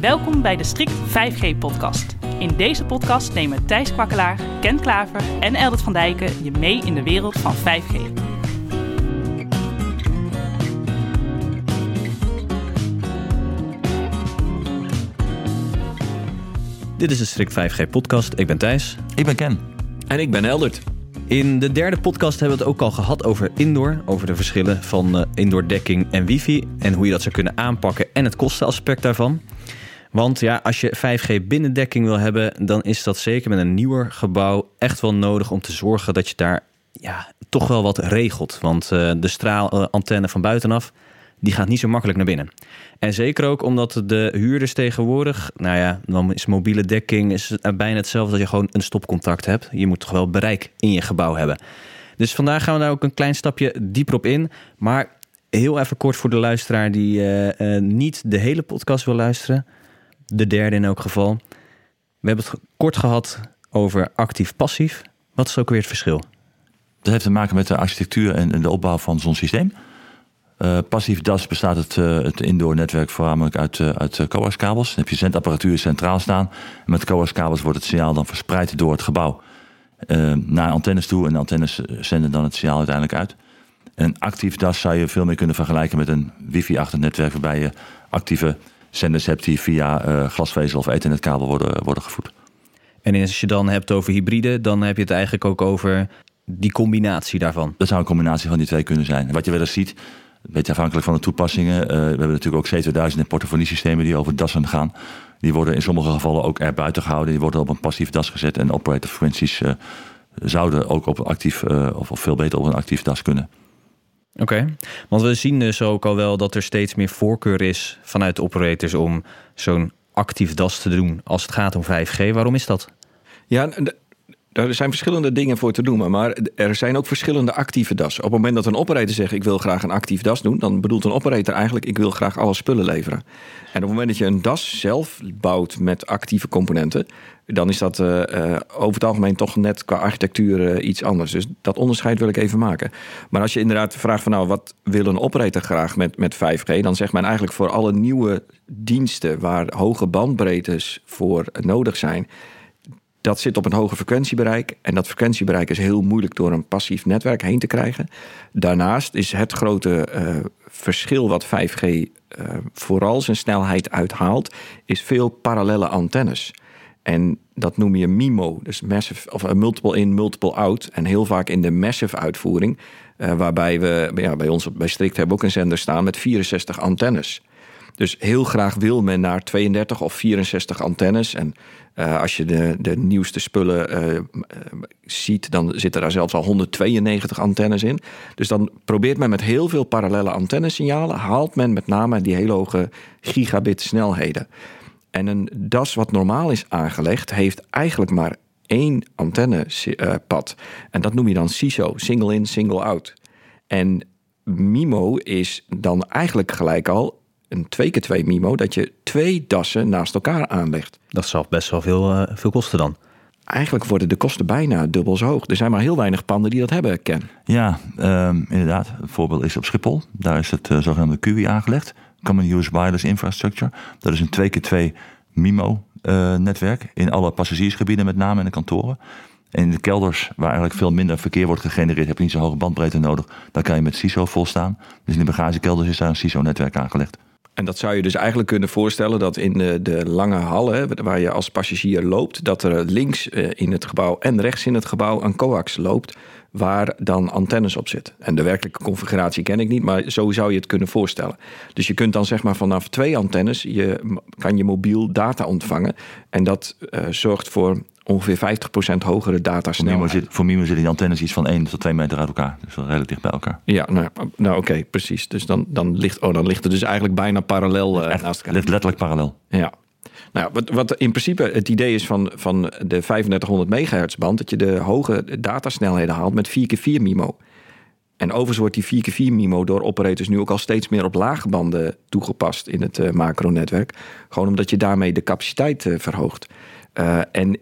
Welkom bij de Strict 5G-podcast. In deze podcast nemen Thijs Kwakkelaar, Ken Klaver en Eldert van Dijken je mee in de wereld van 5G. Dit is de Strict 5G-podcast. Ik ben Thijs. Ik ben Ken. En ik ben Eldert. In de derde podcast hebben we het ook al gehad over indoor. Over de verschillen van uh, indoor dekking en wifi. En hoe je dat zou kunnen aanpakken en het kostenaspect daarvan. Want ja, als je 5G binnendekking wil hebben, dan is dat zeker met een nieuwer gebouw echt wel nodig om te zorgen dat je daar ja, toch wel wat regelt. Want uh, de straalantenne van buitenaf, die gaat niet zo makkelijk naar binnen. En zeker ook omdat de huurders tegenwoordig, nou ja, dan is mobiele dekking is bijna hetzelfde dat je gewoon een stopcontact hebt. Je moet toch wel bereik in je gebouw hebben. Dus vandaag gaan we daar ook een klein stapje dieper op in. Maar heel even kort voor de luisteraar die uh, uh, niet de hele podcast wil luisteren. De derde in elk geval. We hebben het kort gehad over actief-passief. Wat is ook weer het verschil? Dat heeft te maken met de architectuur en de opbouw van zo'n systeem. Uh, passief DAS bestaat het, uh, het indoor netwerk voornamelijk uit, uh, uit coaxkabels. Dan heb je zendapparatuur centraal staan. En met coaxkabels wordt het signaal dan verspreid door het gebouw naar antennes toe. En de antennes zenden dan het signaal uiteindelijk uit. En actief DAS zou je veel meer kunnen vergelijken met een wifi-achtig netwerk... waarbij je actieve zenders hebt die via glasvezel of ethernetkabel worden, worden gevoed. En als je dan hebt over hybride, dan heb je het eigenlijk ook over die combinatie daarvan. Dat zou een combinatie van die twee kunnen zijn. Wat je wel eens ziet, een beetje afhankelijk van de toepassingen. Uh, we hebben natuurlijk ook C2000 en portofoniesystemen die over dassen gaan. Die worden in sommige gevallen ook er buiten gehouden. Die worden op een passief das gezet. En operator frequenties uh, zouden ook op een actief, uh, of, of veel beter op een actief das kunnen. Oké, okay. want we zien dus ook al wel dat er steeds meer voorkeur is vanuit de operators om zo'n actief das te doen als het gaat om 5G. Waarom is dat? Ja, er zijn verschillende dingen voor te noemen, maar er zijn ook verschillende actieve DAS. Op het moment dat een operator zegt ik wil graag een actief DAS doen, dan bedoelt een operator eigenlijk ik wil graag alle spullen leveren. En op het moment dat je een DAS zelf bouwt met actieve componenten, dan is dat uh, uh, over het algemeen toch net qua architectuur uh, iets anders. Dus dat onderscheid wil ik even maken. Maar als je inderdaad vraagt van nou wat wil een operator graag met, met 5G, dan zegt men eigenlijk voor alle nieuwe diensten waar hoge bandbreedtes voor nodig zijn dat zit op een hoger frequentiebereik. En dat frequentiebereik is heel moeilijk door een passief netwerk heen te krijgen. Daarnaast is het grote uh, verschil wat 5G uh, vooral zijn snelheid uithaalt, is veel parallele antennes. En dat noem je MIMO, dus massive, of multiple in, multiple out. En heel vaak in de massive uitvoering, waarbij we ja, bij ons bij Strict hebben ook een zender staan met 64 antennes. Dus heel graag wil men naar 32 of 64 antennes. En uh, als je de, de nieuwste spullen uh, uh, ziet, dan zitten daar zelfs al 192 antennes in. Dus dan probeert men met heel veel parallele antennesignalen, haalt men met name die hele hoge gigabit snelheden. En een DAS wat normaal is aangelegd, heeft eigenlijk maar één antennepad. en dat noem je dan CISO, single in, single out. En MIMO is dan eigenlijk gelijk al een 2 keer 2 MIMO, dat je twee dassen naast elkaar aanlegt. Dat zal best wel veel, uh, veel kosten dan. Eigenlijk worden de kosten bijna dubbel zo hoog. Er zijn maar heel weinig panden die dat hebben, Ken. Ja, um, inderdaad. Een voorbeeld is op Schiphol. Daar is het uh, zogenaamde QI aangelegd. Common Use Wireless Infrastructure. Dat is een 2 keer 2 MIMO-netwerk. Uh, in alle passagiersgebieden, met name in de kantoren. En in de kelders, waar eigenlijk veel minder verkeer wordt gegenereerd, heb je niet zo hoge bandbreedte nodig. Daar kan je met CISO volstaan. Dus in de bagagekelders is daar een CISO-netwerk aangelegd. En dat zou je dus eigenlijk kunnen voorstellen dat in de, de lange hallen, waar je als passagier loopt, dat er links in het gebouw en rechts in het gebouw een coax loopt, waar dan antennes op zitten. En de werkelijke configuratie ken ik niet, maar zo zou je het kunnen voorstellen. Dus je kunt dan zeg maar vanaf twee antennes, je, kan je mobiel data ontvangen. En dat uh, zorgt voor ongeveer 50% hogere datasnelheid. Voor, voor Mimo zitten die antennes iets van 1 tot 2 meter uit elkaar. Dus wel redelijk dicht bij elkaar. Ja, nou, nou oké, okay, precies. Dus dan, dan, ligt, oh, dan ligt het dus eigenlijk bijna parallel uh, Echt, naast elkaar. Ligt letterlijk parallel. Ja. Nou, wat, wat in principe het idee is van, van de 3500 megahertz band... dat je de hoge datasnelheden haalt met 4x4 MIMO. En overigens wordt die 4x4 MIMO door operators nu ook al steeds meer op lage banden toegepast in het uh, macronetwerk. Gewoon omdat je daarmee de capaciteit uh, verhoogt. Uh, en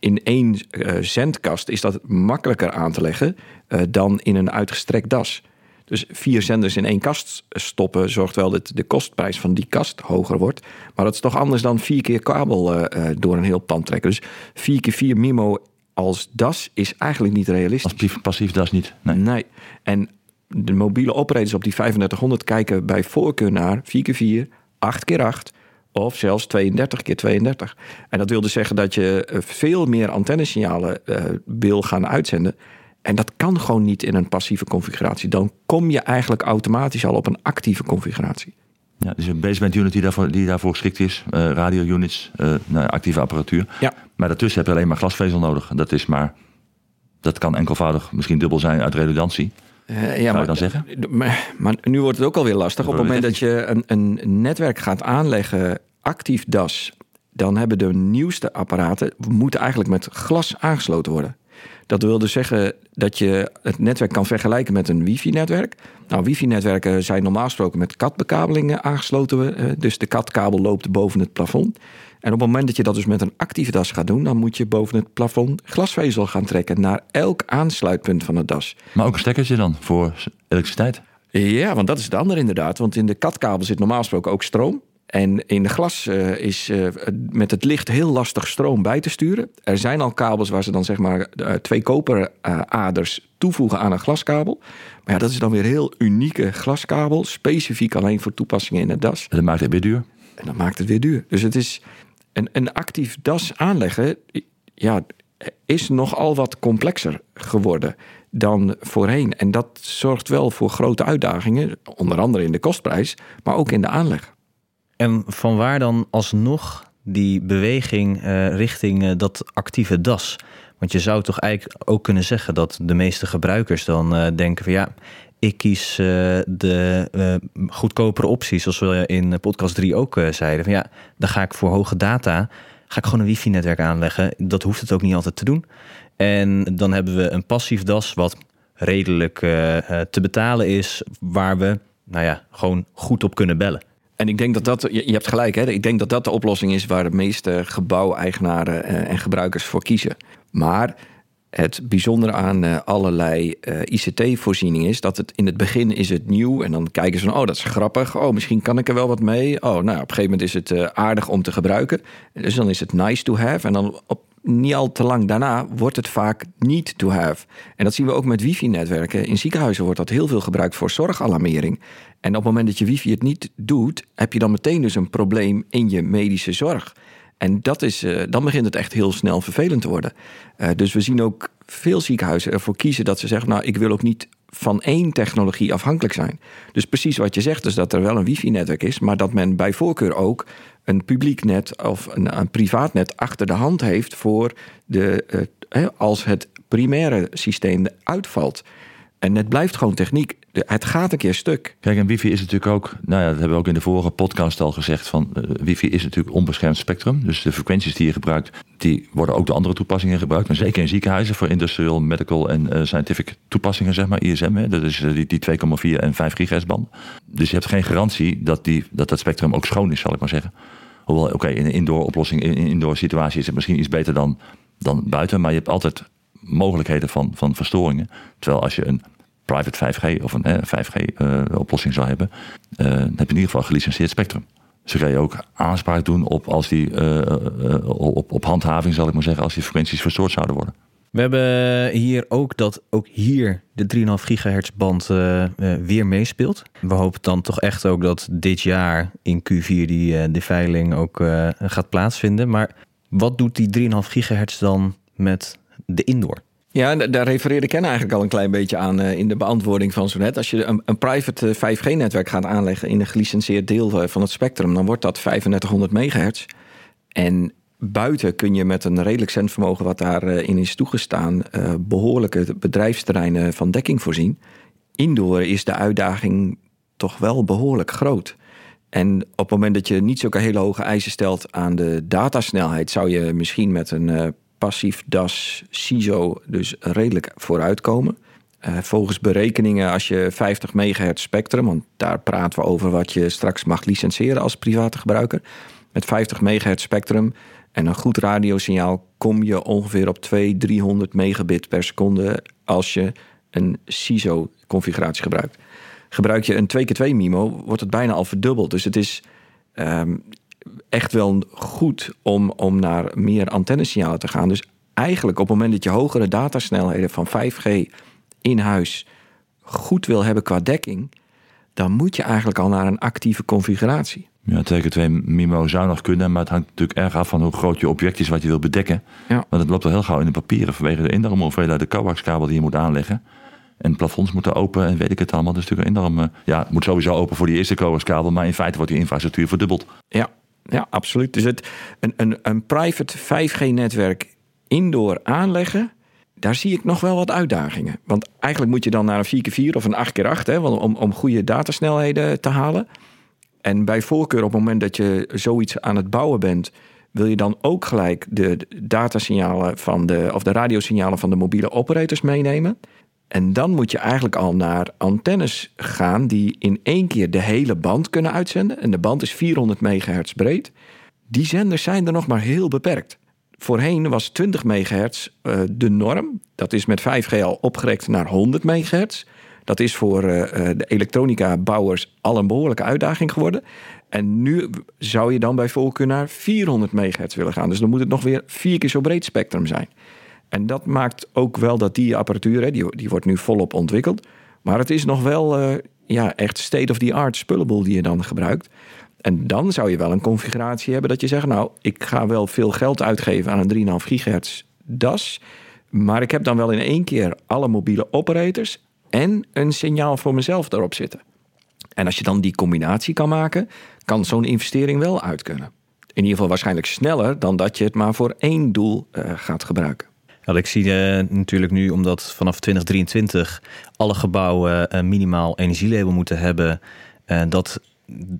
in één uh, zendkast is dat makkelijker aan te leggen uh, dan in een uitgestrekt das. Dus vier zenders in één kast stoppen zorgt wel dat de kostprijs van die kast hoger wordt. Maar dat is toch anders dan vier keer kabel uh, door een heel pand trekken. Dus vier keer vier MIMO als DAS is eigenlijk niet realistisch. Als passief DAS niet. Nee. nee. En de mobiele operators op die 3500 kijken bij voorkeur naar 4x4, 8x8 of zelfs 32 keer 32. En dat wil dus zeggen dat je eh, veel meer antennesignalen uh, wil gaan uitzenden. En dat kan gewoon niet in een passieve configuratie. Dan kom je eigenlijk automatisch al op een actieve configuratie. Ja, dus een baseband unit die daarvoor, die daarvoor geschikt is, uh, radio units, nou, actieve apparatuur. Ja. Maar daartussen heb je alleen maar glasvezel nodig. Dat is maar, dat kan enkelvoudig misschien dubbel zijn uit redundantie. Uh, ja, maar, dan zeggen? Maar, maar, nu wordt het ook alweer lastig. Op het moment dat je een, een netwerk gaat aanleggen, actief DAS, dan hebben de nieuwste apparaten moeten eigenlijk met glas aangesloten worden. Dat wil dus zeggen dat je het netwerk kan vergelijken met een wifi-netwerk. Nou, wifi-netwerken zijn normaal gesproken met katbekabelingen aangesloten. Eh, dus de katkabel loopt boven het plafond. En op het moment dat je dat dus met een actieve das gaat doen, dan moet je boven het plafond glasvezel gaan trekken naar elk aansluitpunt van het das. Maar ook een stekkertje dan voor elektriciteit? Ja, want dat is het andere inderdaad. Want in de katkabel zit normaal gesproken ook stroom. En in de glas uh, is uh, met het licht heel lastig stroom bij te sturen. Er zijn al kabels waar ze dan zeg maar uh, twee koperaders toevoegen aan een glaskabel. Maar ja, dat is dan weer heel unieke glaskabel. Specifiek alleen voor toepassingen in het das. En dat maakt het weer duur. En dat maakt het weer duur. Dus het is een, een actief das aanleggen, ja, is nogal wat complexer geworden dan voorheen. En dat zorgt wel voor grote uitdagingen, onder andere in de kostprijs, maar ook in de aanleg. En van waar dan alsnog die beweging uh, richting uh, dat actieve das? Want je zou toch eigenlijk ook kunnen zeggen dat de meeste gebruikers dan uh, denken van ja, ik kies de goedkopere opties, zoals we in podcast 3 ook zeiden. Van ja, dan ga ik voor hoge data, ga ik gewoon een wifi-netwerk aanleggen. Dat hoeft het ook niet altijd te doen. En dan hebben we een passief das wat redelijk te betalen is, waar we nou ja, gewoon goed op kunnen bellen. En ik denk dat dat, je, hebt gelijk, hè? ik denk dat dat de oplossing is waar de meeste gebouweigenaren eh, en gebruikers voor kiezen. Maar het bijzondere aan uh, allerlei uh, ICT-voorzieningen is dat het in het begin is het nieuw en dan kijken ze van, oh dat is grappig, oh misschien kan ik er wel wat mee. Oh, nou op een gegeven moment is het uh, aardig om te gebruiken. Dus dan is het nice to have en dan op niet al te lang daarna wordt het vaak niet to have. En dat zien we ook met wifi-netwerken. In ziekenhuizen wordt dat heel veel gebruikt voor zorgalarmering. En op het moment dat je wifi het niet doet, heb je dan meteen dus een probleem in je medische zorg. En dat is, uh, dan begint het echt heel snel vervelend te worden. Uh, dus we zien ook veel ziekenhuizen ervoor kiezen dat ze zeggen: Nou, ik wil ook niet van één technologie afhankelijk zijn. Dus precies wat je zegt, dus dat er wel een wifi-netwerk is, maar dat men bij voorkeur ook een publiek net of een, een privaat net achter de hand heeft voor de, uh, als het primaire systeem uitvalt. En het blijft gewoon techniek. Het gaat een keer stuk. Kijk, en wifi is natuurlijk ook, nou ja, dat hebben we ook in de vorige podcast al gezegd, van uh, wifi is natuurlijk onbeschermd spectrum. Dus de frequenties die je gebruikt, die worden ook door andere toepassingen gebruikt. En zeker in ziekenhuizen voor industrial, medical en uh, scientific toepassingen, zeg maar, ISM. Hè, dat is uh, die, die 2,4 en 5 gigahertz band. Dus je hebt geen garantie dat, die, dat dat spectrum ook schoon is, zal ik maar zeggen. Hoewel, oké, in een indoor oplossing, in een indoor situatie is het misschien iets beter dan, dan buiten. Maar je hebt altijd mogelijkheden van, van verstoringen. Terwijl als je een private 5G of een eh, 5G-oplossing zou hebben, uh, dan heb je in ieder geval gelicenseerd spectrum. Dus dan kan je ook aanspraak doen op, als die, uh, op, op handhaving, zal ik maar zeggen, als die frequenties verstoord zouden worden. We hebben hier ook dat ook hier de 3,5 gigahertz band weer meespeelt. We hopen dan toch echt ook dat dit jaar in Q4 die, die veiling ook gaat plaatsvinden. Maar wat doet die 3,5 gigahertz dan met de indoor? Ja, daar refereerde Ken eigenlijk al een klein beetje aan in de beantwoording van zo net. Als je een, een private 5G-netwerk gaat aanleggen in een gelicenseerd deel van het spectrum, dan wordt dat 3500 megahertz. En buiten kun je met een redelijk zendvermogen wat daarin is toegestaan, behoorlijke bedrijfsterreinen van dekking voorzien. Indoor is de uitdaging toch wel behoorlijk groot. En op het moment dat je niet zulke hele hoge eisen stelt aan de datasnelheid, zou je misschien met een passief DAS CISO dus redelijk vooruitkomen. Uh, volgens berekeningen, als je 50 megahertz spectrum, want daar praten we over wat je straks mag licenseren als private gebruiker. Met 50 megahertz spectrum en een goed radiosignaal kom je ongeveer op 200, 300 megabit per seconde als je een CISO-configuratie gebruikt. Gebruik je een 2x2 MIMO, wordt het bijna al verdubbeld. Dus het is ehm, echt wel goed om, om naar meer antennesignalen te gaan. Dus eigenlijk op het moment dat je hogere datasnelheden van 5G in huis goed wil hebben qua dekking, dan moet je eigenlijk al naar een actieve configuratie. Ja, 2x2 MIMO zou nog kunnen, maar het hangt natuurlijk erg af van hoe groot je object is wat je wil bedekken. Ja. Want het loopt al heel gauw in de papieren vanwege de enorme hoeveelheid de coaxkabel die je moet aanleggen. En plafonds moeten open en weet ik het allemaal. Dus natuurlijk een enorme, ja, het moet sowieso open voor die eerste coaxkabel, maar in feite wordt die infrastructuur verdubbeld. Ja, ja absoluut. Dus het, een, een, een private 5G-netwerk indoor aanleggen, daar zie ik nog wel wat uitdagingen. Want eigenlijk moet je dan naar een 4x4 of een 8x8 hè, om, om goede datasnelheden te halen. En bij voorkeur op het moment dat je zoiets aan het bouwen bent, wil je dan ook gelijk de datasignalen van de, of de radiosignalen van de mobiele operators meenemen. En dan moet je eigenlijk al naar antennes gaan die in één keer de hele band kunnen uitzenden. En de band is 400 megahertz breed. Die zenders zijn er nog maar heel beperkt. Voorheen was 20 megahertz uh, de norm. Dat is met 5G al opgerekt naar 100 megahertz. Dat is voor uh, de elektronica-bouwers al een behoorlijke uitdaging geworden. En nu zou je dan bij voorkeur naar 400 megahertz willen gaan. Dus dan moet het nog weer vier keer zo breed spectrum zijn. En dat maakt ook wel dat die apparatuur, die, die wordt nu volop ontwikkeld. Maar het is nog wel uh, ja, echt state-of-the-art spullenboel die je dan gebruikt. En dan zou je wel een configuratie hebben dat je zegt... nou, ik ga wel veel geld uitgeven aan een 3,5 gigahertz DAS... maar ik heb dan wel in één keer alle mobiele operators... en een signaal voor mezelf daarop zitten. En als je dan die combinatie kan maken... kan zo'n investering wel uit kunnen. In ieder geval waarschijnlijk sneller dan dat je het maar voor één doel uh, gaat gebruiken. Ja, ik zie uh, natuurlijk nu, omdat vanaf 2023 alle gebouwen een minimaal energielabel moeten hebben, uh, dat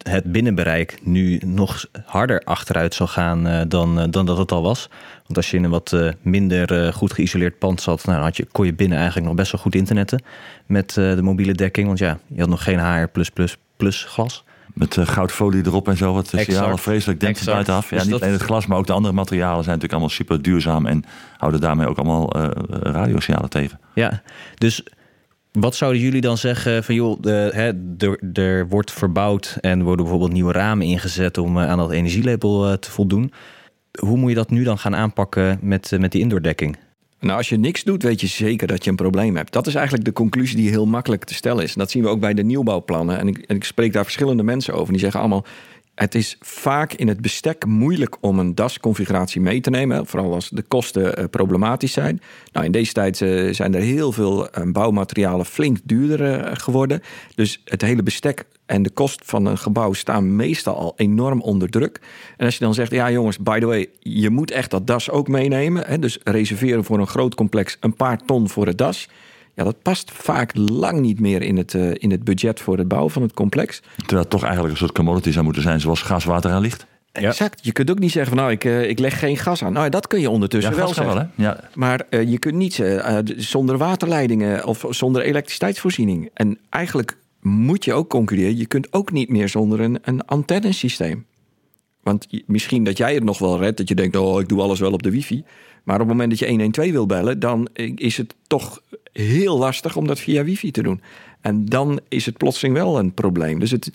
het binnenbereik nu nog harder achteruit zal gaan dan, dan dat het al was. Want als je in een wat minder goed geïsoleerd pand zat, nou, had je, kon je binnen eigenlijk nog best wel goed internetten met de mobiele dekking. Want ja, je had nog geen HR glas. Met uh, goudfolie erop en zo. Wat is ja, vreselijk denkt het buitenaf. Ja, dus niet dat... alleen het glas, maar ook de andere materialen zijn natuurlijk allemaal super duurzaam. En houden daarmee ook allemaal uh, radiosignalen tegen. Ja, dus wat zouden jullie dan zeggen van joh, de, hè, er, er wordt verbouwd en worden bijvoorbeeld nieuwe ramen ingezet om aan dat energielabel te voldoen. Hoe moet je dat nu dan gaan aanpakken met, met die indoordekking? Nou, als je niks doet, weet je zeker dat je een probleem hebt. Dat is eigenlijk de conclusie die heel makkelijk te stellen is. Dat zien we ook bij de nieuwbouwplannen. En ik, en ik spreek daar verschillende mensen over. Die zeggen allemaal: het is vaak in het bestek moeilijk om een DAS-configuratie mee te nemen. Vooral als de kosten uh, problematisch zijn. Nou, in deze tijd uh, zijn er heel veel uh, bouwmaterialen flink duurder geworden. Dus het hele bestek en de kost van een gebouw staan meestal al enorm onder druk. En als je dan zegt, ja jongens, by the way, je moet echt dat DAS ook meenemen. Hè, dus reserveren voor een groot complex een paar ton voor het DAS. Ja, dat past vaak lang niet meer in het, uh, in het budget voor het bouwen van het complex. Terwijl het toch eigenlijk een soort commodity zou moeten zijn, zoals gas, water en licht. Ja. Exact. Je kunt ook niet zeggen van nou, ik, uh, ik leg geen gas aan. Nou, dat kun je ondertussen ja, wel zeggen. Wel, hè? Ja. Maar uh, je kunt niet zonder waterleidingen of zonder elektriciteitsvoorziening. En eigenlijk moet je ook concluderen, je kunt ook niet meer zonder een, een antennesysteem. Want misschien dat jij het nog wel redt, dat je denkt, oh, ik doe alles wel op de wifi. Maar op het moment dat je 112 wil bellen, dan is het toch heel lastig om dat via wifi te doen. En dan is het plotseling wel een probleem. Dus het,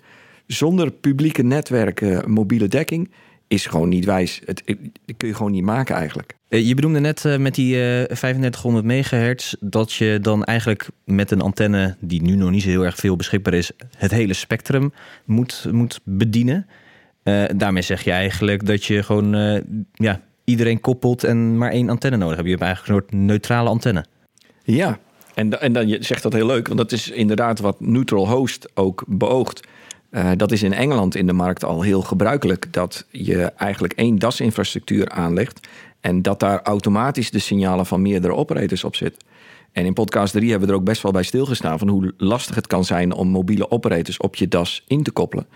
zonder publieke netwerken, mobiele dekking, is gewoon niet wijs. Het, kun je gewoon niet maken eigenlijk. Je bedoelde net uh, met die uh, 3500 megahertz dat je dan eigenlijk met een antenne die nu nog niet zo heel erg veel beschikbaar is, het hele spectrum moet, moet bedienen. Uh, daarmee zeg je eigenlijk dat je gewoon ja, iedereen koppelt en maar één antenne nodig hebt. Je hebt eigenlijk een soort neutrale antenne. Ja, en, en dan je zegt dat heel leuk, want dat is inderdaad wat Neutral Host ook beoogt. Uh, dat is in Engeland in de markt al heel gebruikelijk. Dat je eigenlijk één DAS-infrastructuur aanlegt. En dat daar automatisch de signalen van meerdere operators op zitten. En in podcast 3 hebben we er ook best wel bij stilgestaan van hoe lastig het kan zijn om mobiele operators op je DAS in te koppelen.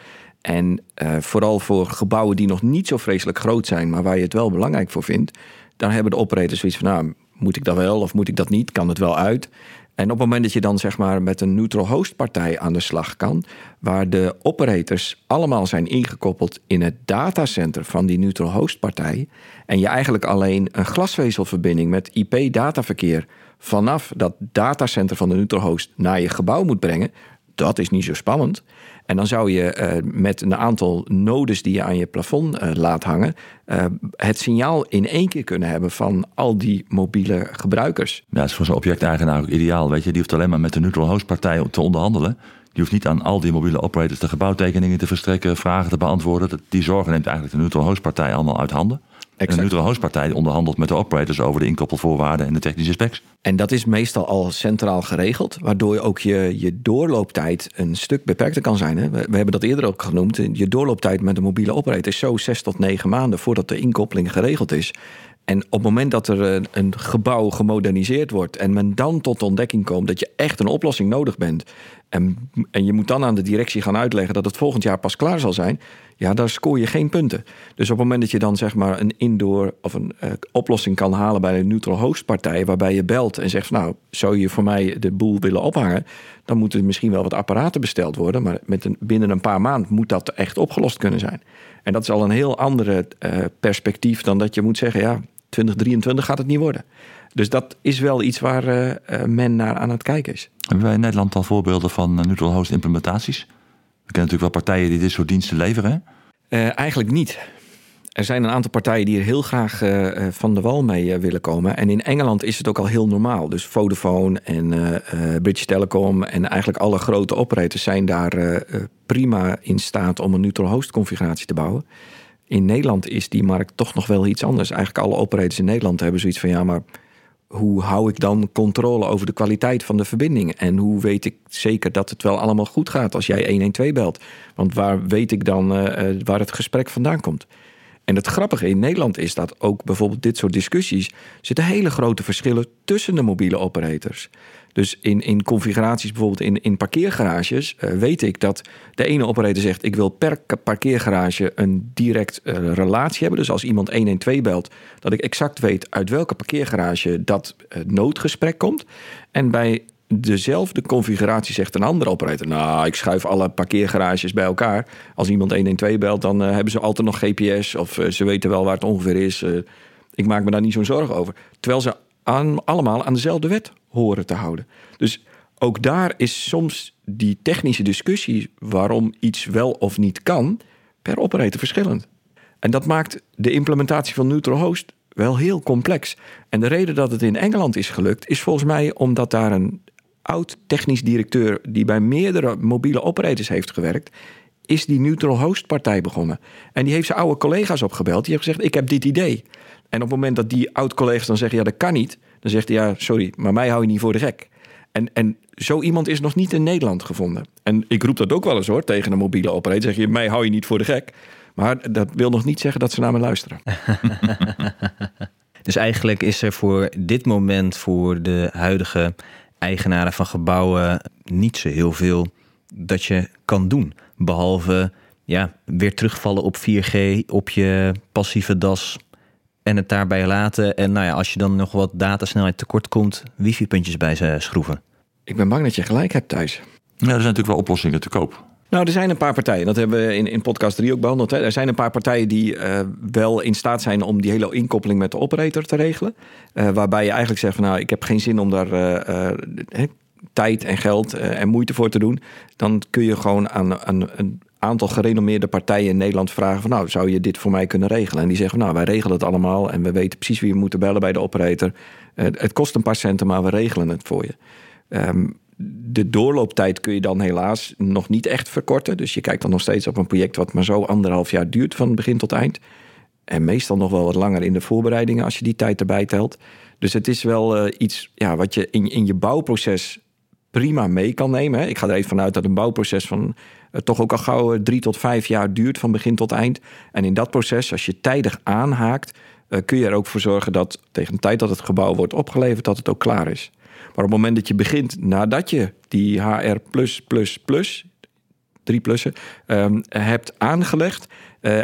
En uh, vooral voor gebouwen die nog niet zo vreselijk groot zijn, maar waar je het wel belangrijk voor vindt, dan hebben de operators zoiets van, nou, moet ik dat wel of moet ik dat niet? Kan het wel uit? En op het moment dat je dan zeg maar met een neutral host partij aan de slag kan, waar de operators allemaal zijn ingekoppeld in het datacenter van die neutral host partij, en je eigenlijk alleen een glasvezelverbinding met IP-dataverkeer vanaf dat datacenter van de neutral host naar je gebouw moet brengen, dat is niet zo spannend. En dan zou je eh, met een aantal nodes die je aan je plafond uh, laat hangen, uh, het signaal in één keer kunnen hebben van al die mobiele gebruikers. Ja, dat is voor zo'n objecteigenaar ook ideaal. Weet je, die hoeft alleen maar met de neutral host partij te onderhandelen. Je hoeft niet aan al die mobiele operators de gebouwtekeningen te verstrekken, vragen te beantwoorden. Die zorgen neemt eigenlijk de neutral host partij allemaal uit handen. Exact. En de neutral host partij onderhandelt met de operators over de inkoppelvoorwaarden en de technische specs. En dat is meestal al centraal geregeld, waardoor ook je, je doorlooptijd een stuk beperkter kan zijn. Hè? We, we, hebben dat eerder ook genoemd. Je doorlooptijd met een mobiele operator is zo zes tot negen maanden voordat de inkoppeling geregeld is. En op het moment dat er een, een, gebouw gemoderniseerd wordt en men dan tot de ontdekking komt dat je echt een oplossing nodig bent. En, en je moet dan aan de directie gaan uitleggen dat het volgend jaar pas klaar zal zijn. Ja, daar scoor je geen punten. Dus op het moment dat je dan zeg maar een indoor of een uh, oplossing kan halen bij een neutral host partij, waarbij je belt en zegt: Nou, zou je voor mij de boel willen ophangen? Dan moeten misschien wel wat apparaten besteld worden. Maar met een, binnen een paar maanden moet dat echt opgelost kunnen zijn. En dat is al een heel andere uh, perspectief dan dat je moet zeggen: Ja, 2023 gaat het niet worden. Dus dat is wel iets waar uh, men naar aan het kijken is. Hebben wij in Nederland al voorbeelden van neutral host implementaties? We kennen natuurlijk wel partijen die dit soort diensten leveren. Uh, eigenlijk niet. Er zijn een aantal partijen die er heel graag uh, van de wal mee willen komen. En in Engeland is het ook al heel normaal. Dus Vodafone en British Telecom en eigenlijk alle grote operators zijn daar prima in staat om een neutral host configuratie te bouwen. In Nederland is die markt toch nog wel iets anders. Eigenlijk alle operators in Nederland hebben zoiets van ja, maar hoe hou ik dan controle over de kwaliteit van de verbinding? En hoe weet ik zeker dat het wel allemaal goed gaat als jij 112 belt? Want waar weet ik dan uh, waar het gesprek vandaan komt? En het grappige in Nederland is dat ook bijvoorbeeld dit soort discussies zitten hele grote verschillen tussen de mobiele operators. Dus in, in configuraties, bijvoorbeeld in, in parkeergarages, uh, weet ik dat de ene operator zegt: ik wil per parkeergarage een direct uh, relatie hebben. Dus als iemand 112 belt, dat ik exact weet uit welke parkeergarage dat uh, noodgesprek komt. En bij dezelfde configuratie zegt een andere operator: Nou, ik schuif alle parkeergarages bij elkaar. Als iemand 112 belt, dan hebben ze altijd nog GPS of ze weten wel waar het ongeveer is. ik maak me daar niet zo'n zorgen over. Terwijl ze aan, allemaal aan dezelfde wet horen te houden. Dus ook daar is soms die technische discussie waarom iets wel of niet kan, per operator verschillend. En dat maakt de implementatie van neutral host wel heel complex. En de reden dat het in Engeland is gelukt, is volgens mij omdat daar een oud technisch directeur die bij meerdere mobiele operators heeft gewerkt, is die neutral host partij begonnen. En die heeft zijn oude collega's opgebeld. Die heeft gezegd: Ik heb dit idee. En op het moment dat die oud-collega's dan zeggen: Ja, dat kan niet. Dan zegt hij: Ja, sorry, maar mij hou je niet voor de gek. En, en zo iemand is nog niet in Nederland gevonden. En ik roep dat ook wel eens hoor tegen een mobiele operator. Zeg je: Mij hou je niet voor de gek. Maar dat wil nog niet zeggen dat ze naar me luisteren. dus eigenlijk is er voor dit moment voor de huidige eigenaren van gebouwen niet zo heel veel dat je kan doen. Behalve ja, weer terugvallen op 4G, op je passieve das en het daarbij laten. En nou ja, als je dan nog wat datasnelheid tekort komt, wifi-puntjes bij ze schroeven. Ik ben bang dat je gelijk hebt, Thijs. Ja, er zijn natuurlijk wel oplossingen te koop. Nou, er zijn een paar partijen. Dat hebben we in, in podcast 3 ook behandeld. Hè. Er zijn een paar partijen die uh, wel in staat zijn om die hele inkoppeling met de operator te regelen. Uh, waarbij je eigenlijk zegt van nou, ik heb geen zin om daar uh, tijd en geld en moeite voor te doen. Dan kun je gewoon aan, aan een aantal gerenommeerde partijen in Nederland vragen van nou, zou je dit voor mij kunnen regelen? En die zeggen nou, wij regelen het allemaal en we weten precies wie we moeten bellen bij de operator. het kost een paar centen, maar we regelen het voor je. Um, de doorlooptijd kun je dan helaas nog niet echt verkorten. Dus je kijkt dan nog steeds op een project wat maar zo anderhalf jaar duurt van begin tot eind. En meestal nog wel wat langer in de voorbereidingen als je die tijd erbij telt. Dus het is wel uh, iets ja, wat je in, in je bouwproces prima mee kan nemen. Ik ga er even vanuit dat een bouwproces van uh, toch ook al gauw uh, drie tot vijf jaar duurt van begin tot eind. En in dat proces, als je tijdig aanhaakt, kun je er ook voor zorgen dat tegen de tijd dat het gebouw wordt opgeleverd, dat het ook klaar is. Maar op het moment dat je begint, nadat je die HR drie plussen, um, hebt aangelegd.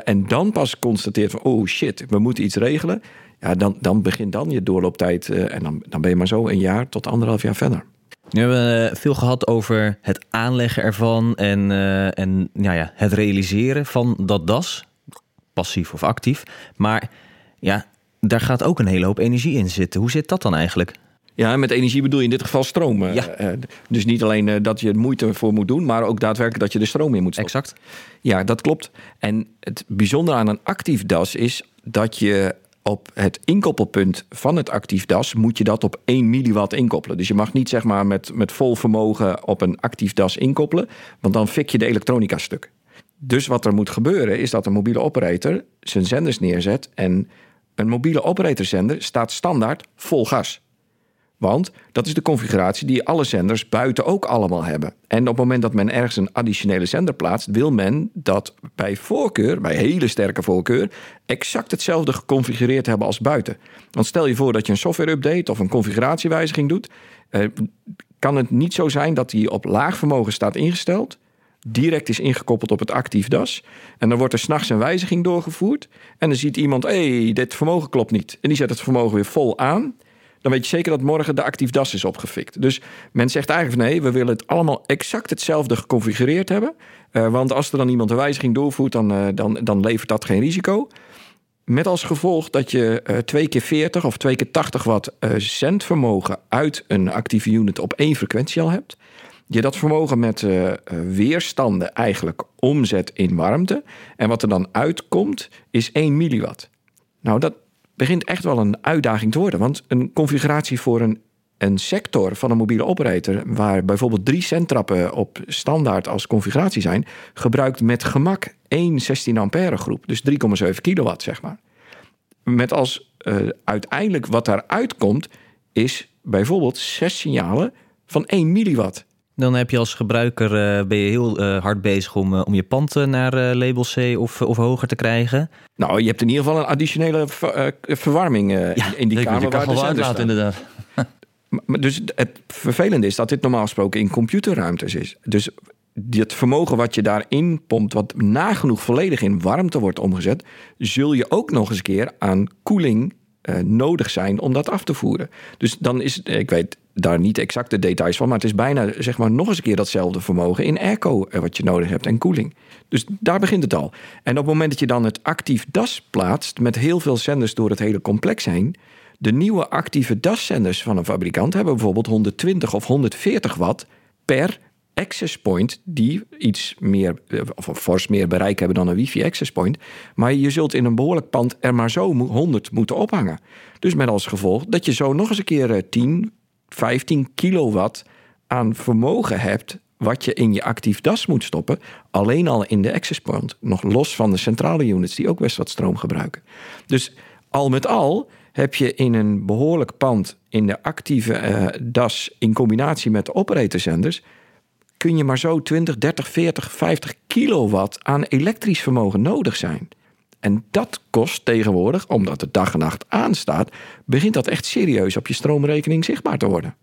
En dan pas constateert van, oh shit, we moeten iets regelen. Ja, dan, dan begint dan je doorlooptijd. En dan, dan ben je maar zo een jaar tot anderhalf jaar verder. We hebben eh, veel gehad over het aanleggen ervan en, uh, en ja, ja, het realiseren van dat DAS, passief of actief. Maar ja, daar gaat ook een hele hoop energie in zitten. Hoe zit dat dan eigenlijk? Ja, met energie bedoel je in dit geval stroom. eh, Ja. eh, dus niet alleen eh, dat je er moeite voor moet doen, maar ook daadwerkelijk dat je de stroom in moet stoppen. Exact. Ja, dat klopt. En het bijzondere aan een actief DAS is dat je op het inkoppelpunt van het actief DAS moet je dat op 1 milliwatt inkoppelen. Dus je mag niet zeg maar met, met vol vermogen op een actief DAS inkoppelen, want dan fik je de elektronica stuk. Dus wat er moet gebeuren is dat een mobiele operator zijn zenders neerzet en een mobiele operatorzender staat standaard vol gas. Want dat is de configuratie die alle zenders buiten ook allemaal hebben. En op het moment dat men ergens een additionele zender plaatst, wil men dat bij voorkeur, bij hele sterke voorkeur, exact hetzelfde geconfigureerd hebben als buiten. Want stel je voor dat je een software-update of een configuratiewijziging doet, eh, kan het niet zo zijn dat die op laag vermogen staat ingesteld, direct is ingekoppeld op het actief DAS. En dan wordt er s'nachts een wijziging doorgevoerd. En dan ziet iemand, hé, hey, dit vermogen klopt niet. En die zet het vermogen weer vol aan. Dan weet je zeker dat morgen de actief DAS is opgefikt. Dus men zegt eigenlijk nee, we willen het allemaal exact hetzelfde geconfigureerd hebben. Eh, want als er dan iemand een wijziging doorvoert, dan, eh, dan, dan levert dat geen risico. Met als gevolg dat je eh, twee keer 40 of twee keer 80 watt zendvermogen uit een actieve unit op één frequentie al hebt. Je dat vermogen met weerstanden eigenlijk omzet in warmte. En wat er dan uitkomt is 1 milliwatt. Nou, dat begint echt wel een uitdaging te worden. Want een configuratie voor een, een sector van een mobiele operator... waar bijvoorbeeld drie centrappen op standaard als configuratie zijn... gebruikt met gemak één 16 ampère groep. Dus 3,7 kilowatt, zeg maar. Met als eh, uiteindelijk wat daaruit komt... is bijvoorbeeld zes signalen van 1 milliwatt. Dan heb je als gebruiker eh, ben je heel eh, hard bezig om, eh, om je pand naar label C of, of hoger te krijgen. Nou, je hebt in ieder geval een additionele ver- verwarming Ja, in die Je kamer kan waar de staan. inderdaad. Maar- Dus het vervelende is dat dit normaal gesproken in computerruimtes is. Dus het vermogen wat je daarin pompt, wat nagenoeg volledig in warmte wordt omgezet, zul je ook nog eens een keer aan koeling eh, nodig zijn om dat af te voeren. Dus dan is, het- ik weet daar niet exact de details van, maar het is bijna zeg maar nog eens een keer datzelfde vermogen in airco eh, wat je nodig hebt en koeling. Dus daar begint het al. En op het moment dat je dan het actief DAS plaatst met heel veel zenders door het hele complex heen, de nieuwe actieve DAS-zenders van een fabrikant hebben bijvoorbeeld 120 of 140 watt per access point die iets meer eh, of fors meer bereik hebben dan een wifi access point. Maar je zult in een behoorlijk pand er maar zo mo- 100 moeten ophangen. Dus met als gevolg dat je zo nog eens een keer eh, 10, 15 kilowatt aan vermogen hebt wat je in je actief DAS moet stoppen, alleen al in de access point, nog los van de centrale units die ook best wat stroom gebruiken. Dus al met al heb je in een behoorlijk pand in de actieve eh, DAS in combinatie met de operatorzenders kun je maar zo 20, 30, 40, 50 kilowatt aan elektrisch vermogen nodig zijn. En dat kost tegenwoordig, omdat het dag en nacht aanstaat, begint dat echt serieus op je stroomrekening zichtbaar te worden.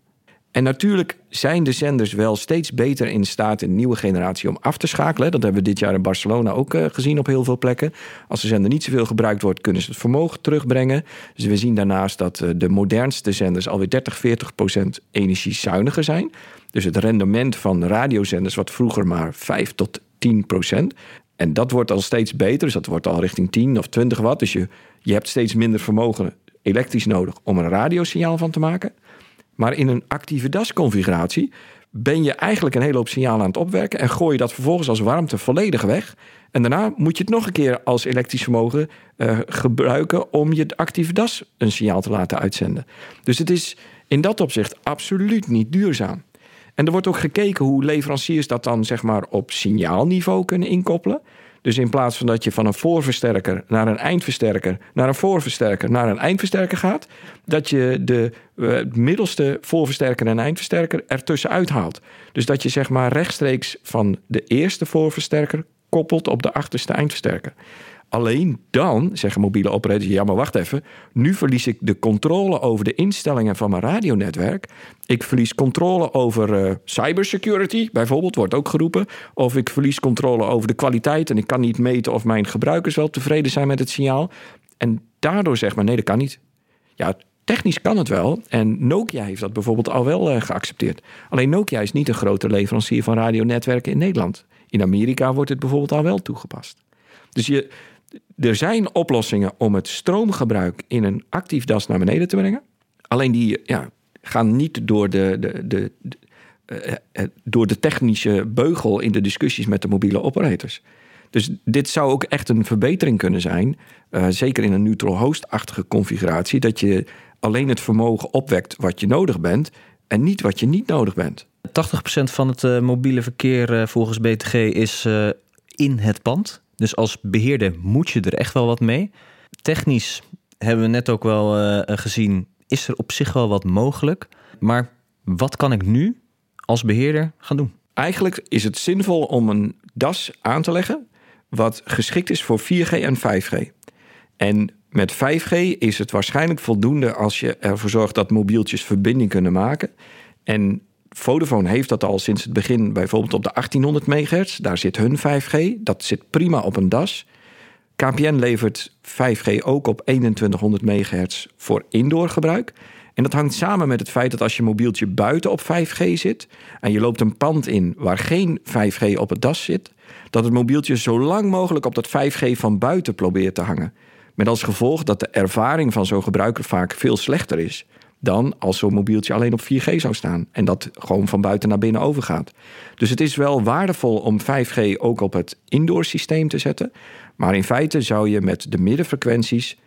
En natuurlijk zijn de zenders wel steeds beter in staat de nieuwe generatie om af te schakelen. Dat hebben we dit jaar in Barcelona ook eh, gezien op heel veel plekken. Als de zender niet zoveel gebruikt wordt, kunnen ze het vermogen terugbrengen. Dus we zien daarnaast dat eh, de modernste zenders alweer 30, 40 procent energiezuiniger zijn. Dus het rendement van radiozenders, wat vroeger maar 5 tot 10 procent. En dat wordt al steeds beter. Dus dat wordt al richting 10 of 20 watt. Dus je, je hebt steeds minder vermogen elektrisch nodig om een radiosignaal van te maken. Maar in een actieve DAS-configuratie ben je eigenlijk een hele hoop signalen aan het opwerken en gooi je dat vervolgens als warmte volledig weg. En daarna moet je het nog een keer als elektrisch vermogen eh, gebruiken om je actieve DAS een signaal te laten uitzenden. Dus het is in dat opzicht absoluut niet duurzaam. En er wordt ook gekeken hoe leveranciers dat dan zeg maar op signaalniveau kunnen inkoppelen. Dus in plaats van dat je van een voorversterker naar een eindversterker, naar een voorversterker, naar een eindversterker gaat, dat je de eh, middelste voorversterker en eindversterker ertussenuit haalt. Dus dat je zeg maar rechtstreeks van de eerste voorversterker koppelt op de achterste eindversterker. Alleen dan zeggen mobiele operators: ja, maar wacht even. Nu verlies ik de controle over de instellingen van mijn radionetwerk. Ik verlies controle over eh, cybersecurity, bijvoorbeeld, wordt ook geroepen. Of ik verlies controle over de kwaliteit en ik kan niet meten of mijn gebruikers wel tevreden zijn met het signaal. En daardoor zeg maar: nee, dat kan niet. Ja, technisch kan het wel. En Nokia heeft dat bijvoorbeeld al wel eh, geaccepteerd. Alleen Nokia is niet een grote leverancier van radionetwerken in Nederland. In Amerika wordt het bijvoorbeeld al wel toegepast. Dus je, er zijn oplossingen om het stroomgebruik in een actief DAS naar beneden te brengen. Alleen die, ja, gaan niet door de, de, de, eh, eh, door de technische beugel in de discussies met de mobiele operators. Dus dit zou ook echt een verbetering kunnen zijn. Uh, zeker in een neutral host-achtige configuratie. Dat je alleen het vermogen opwekt wat je nodig bent. En niet wat je niet nodig bent. 80% van het mobiele verkeer volgens BTG is in het pand. Dus als beheerder moet je er echt wel wat mee. Technisch hebben we net ook wel gezien, is er op zich wel wat mogelijk. Maar wat kan ik nu als beheerder gaan doen? Eigenlijk is het zinvol om een DAS aan te leggen wat geschikt is voor 4G en 5G. En met 5G is het waarschijnlijk voldoende als je ervoor zorgt dat mobieltjes verbinding kunnen maken. En Vodafone heeft dat al sinds het begin, bijvoorbeeld op de 1800 MHz. Daar zit hun 5G. Dat zit prima op een DAS. KPN levert 5G ook op 2100 MHz voor indoor gebruik. En dat hangt samen met het feit dat als je mobieltje buiten op 5G zit en je loopt een pand in waar geen 5G op het das zit, dat het mobieltje zo lang mogelijk op dat 5G van buiten probeert te hangen. Met als gevolg dat de ervaring van zo'n gebruiker vaak veel slechter is dan als zo'n mobieltje alleen op 4G zou staan en dat gewoon van buiten naar binnen overgaat. Dus het is wel waardevol om 5G ook op het indoor systeem te zetten, maar in feite zou je met de middenfrequenties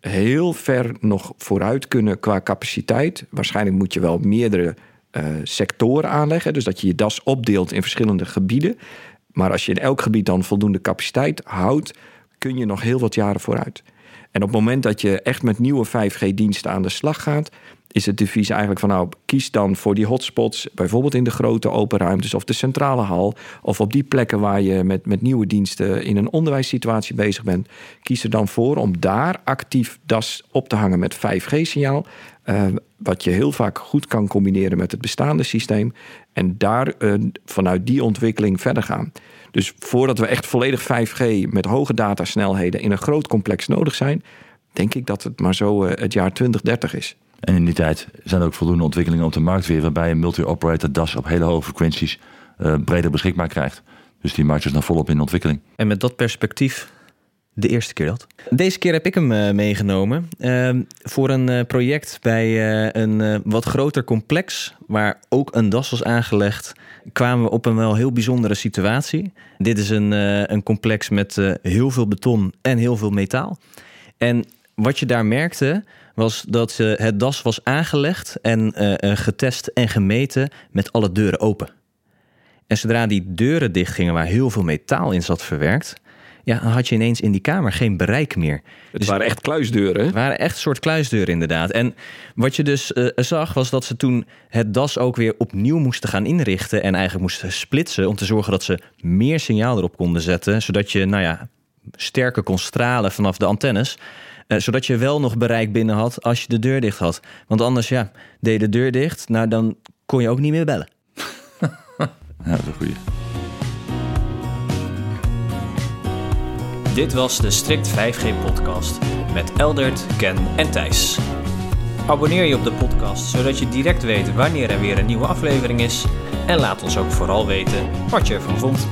heel ver nog vooruit kunnen qua capaciteit. Waarschijnlijk moet je wel meerdere uh, sectoren aanleggen. Dus dat je je das opdeelt in verschillende gebieden. Maar als je in elk gebied dan voldoende capaciteit houdt, kun je nog heel wat jaren vooruit. En op het moment dat je echt met nieuwe 5G-diensten aan de slag gaat, is het devies eigenlijk van nou, kies dan voor die hotspots, bijvoorbeeld in de grote open ruimtes of de centrale hal, of op die plekken waar je met, met nieuwe diensten in een onderwijssituatie bezig bent. Kies er dan voor om daar actief DAS op te hangen met 5G-signaal, uh, eh, wat je heel vaak goed kan combineren met het bestaande systeem, en daar uh, vanuit die ontwikkeling verder gaan. Dus voordat we echt volledig 5G met hoge datasnelheden in een groot complex nodig zijn, denk ik dat het maar zo uh, het jaar 2030 is. En in die tijd zijn er ook voldoende ontwikkelingen op de markt weer, waarbij een multi-operator DAS op hele hoge frequenties uh, breder beschikbaar krijgt. Dus die markt is nog volop in ontwikkeling. En met dat perspectief de eerste keer dat. Deze keer heb ik hem uh, meegenomen uh, voor een uh, project bij een wat groter complex, waar ook een DAS was aangelegd. Kwamen we op een wel heel bijzondere situatie. Dit is een, een complex met heel veel beton en heel veel metaal. En wat je daar merkte, was dat uh, het das was aangelegd en uh, getest en gemeten met alle deuren open. En zodra die deuren dichtgingen waar heel veel metaal in zat verwerkt, ja, dan had je ineens in die kamer geen bereik meer. Het dus waren echt kluisdeuren. Het waren echt soort kluisdeuren, inderdaad. En wat je dus uh, zag, was dat ze toen het das ook weer opnieuw moesten gaan inrichten. En eigenlijk moesten splitsen om te zorgen dat ze meer signaal erop konden zetten. Zodat je, nou ja, sterker kon stralen vanaf de antennes. Uh, zodat je wel nog bereik binnen had als je de deur dicht had. Want anders, ja, deed de deur dicht, nou dan kon je ook niet meer bellen. ja, dat is een goeie. Dit was de Strict 5G podcast met Eldert, Ken en Thijs. Abonneer je op de podcast zodat je direct weet wanneer er weer een nieuwe aflevering is. En laat ons ook vooral weten wat je ervan vond.